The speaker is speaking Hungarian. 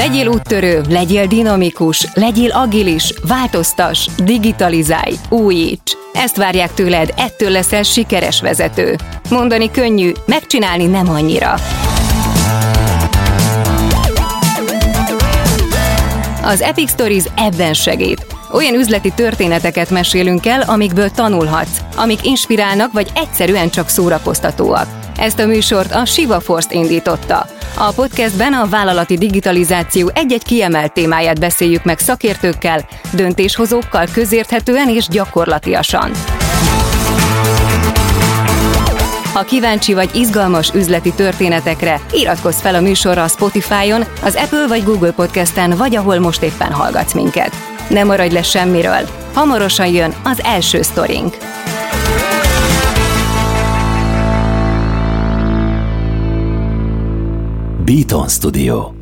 Legyél úttörő, legyél dinamikus, legyél agilis, változtas, digitalizálj, újíts. Ezt várják tőled, ettől leszel sikeres vezető. Mondani könnyű, megcsinálni nem annyira. Az Epic Stories ebben segít. Olyan üzleti történeteket mesélünk el, amikből tanulhatsz, amik inspirálnak vagy egyszerűen csak szórakoztatóak. Ezt a műsort a Shiva Force indította. A podcastben a vállalati digitalizáció egy-egy kiemelt témáját beszéljük meg szakértőkkel, döntéshozókkal közérthetően és gyakorlatiasan. Ha kíváncsi vagy izgalmas üzleti történetekre, iratkozz fel a műsorra a Spotify-on, az Apple vagy Google Podcasten, vagy ahol most éppen hallgatsz minket. Ne maradj le semmiről, hamarosan jön az első sztorink. Beaton Studio